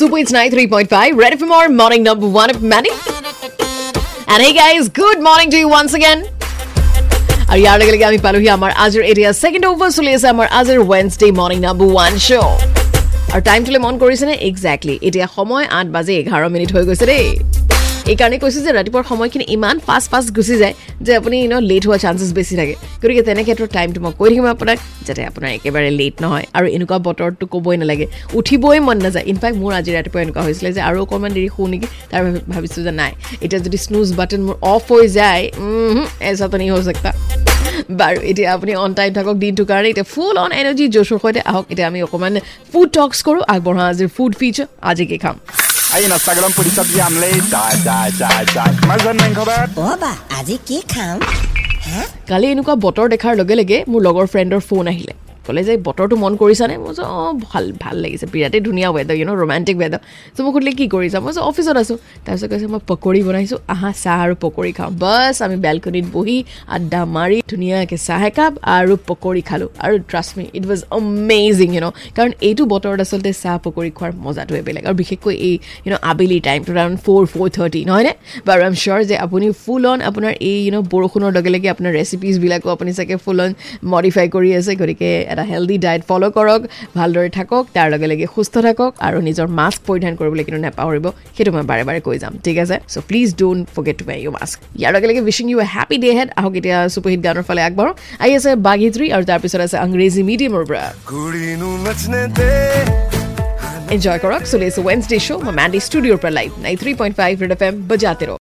Super It's 93.5, Red FM or morning number one of Manny. And hey guys, good morning to you once again. আৰু ইয়াৰ লগে লগে আমি পালোহি আমাৰ আজিৰ এতিয়া ছেকেণ্ড অভাৰ চলি আছে আমাৰ আজিৰ Wednesday morning number one show' আৰু টাইমটোলৈ মন কৰিছেনে একজেক্টলি এতিয়া সময় আঠ বাজি এঘাৰ মিনিট হৈ গৈছে দেই এইকাৰণে কৈছোঁ যে ৰাতিপুৱাৰ সময়খিনি ইমান ফাষ্ট ফাষ্ট গুচি যায় যে আপুনি ইউন' লেট হোৱা চান্সেছ বেছি থাকে। গতিকে তেনে ক্ষেত্ৰত টাইমটো মই কৈ থাকিম আপোনাক যাতে আপোনাৰ একেবাৰে লেট নহয় আৰু এনেকুৱা বতৰটো ক'বই নালাগে। উঠিবই মন নাযায়। ইনফেক্ট মোৰ আজি ৰাতিপুৱা এনেকুৱা হৈছিলে যে আৰু অকণমান দেৰি শুওঁ নেকি তাৰ ভাবিছোঁ যে নাই। এতিয়া যদি স্নুজ বাটন মোৰ অফ হৈ যায় এজাত নি হৈ চাকা বাৰু এতিয়া আপুনি অন টাইম থাকক দিনটোৰ কাৰণে। এতিয়া ফুল অন এনাৰ্জি জোচৰ সৈতে আহক। এতিয়া আমি অকণমান ফুড টক্স কৰোঁ আগবঢ়াওঁ আজিৰ ফুড ফিচাৰ আজিকে খাম? Sa Yamley. Chai, chai, chai, chai. Marzan na yung kabat. অ বা আজি কি খাম হা কালি এনেকুৱা বতৰ দেখাৰ লগে লগে মোৰ লগৰ ফ্ৰেণ্ডৰ ফোন আহিলে ক'লে যে বতৰটো মন কৰিছানে মই কৈছোঁ অঁ ভাল ভাল লাগিছে বিৰাটেই ধুনীয়া weather you know romantic weather so' মোক সুধিলে কি কৰিছা? মই কৈছোঁ অফিচত আছোঁ। তাৰপিছত কৈছে মই পকৰি বনাইছোঁ। আহা চাহ আৰু পকৰি খাওঁ। বাছ আমি বেলকনিত বহি আড্ডা মাৰি ধুনীয়াকৈ চাহ একাপ আৰু পকৰি খালোঁ। আৰু trust me it was amazing you know কাৰণ এইটো বতৰত আচলতে চাহ পকৰি খোৱাৰ মজাটোৱে বেলেগ। আৰু বিশেষকৈ এই ইউ ন আবেলি টাইমটো এৰাউণ্ড ফ'ৰ ফ'ৰ থাৰ্টি নহয়নে বাৰু আই এম চিয়'ৰ যে আপুনি ফুল অন আপোনাৰ এই ইউ ন বৰষুণৰ লগে লগে আপোনাৰ ৰেচিপিজবিলাকো আপুনি চাগে ফুল অন মডিফাই কৰি আছে গতিকে এটা হেল্ডি ডায়েট ফ'ল' কৰক ভালদৰে থাকক তাৰ লগে লগে সুস্থ থাকক আৰু নিজৰ মাস্ক পৰিধান কৰিবলৈ কিন্তু নাপাহৰিব সেইটো মই বাৰে বাৰে কৈ যাম ঠিক আছে? So' please don't forget to wear you mask ইয়াৰ লগে লগে wishing you a happy day ahead আহক এতিয়া ছুপাৰহিট গানৰ ফালে আগবাঢ়ো। আহি আছে বাগিত্ৰী আৰু তাৰপিছত আছে আংগ্ৰেজী মিডিয়ামৰ পৰা. এনজয় কৰক চলি আছে ৱেনছডে শ্ব' মই মেণ্ডি ষ্টুডিঅ'ৰ পৰা live nine three point five Red FM M বজাতে ৰহ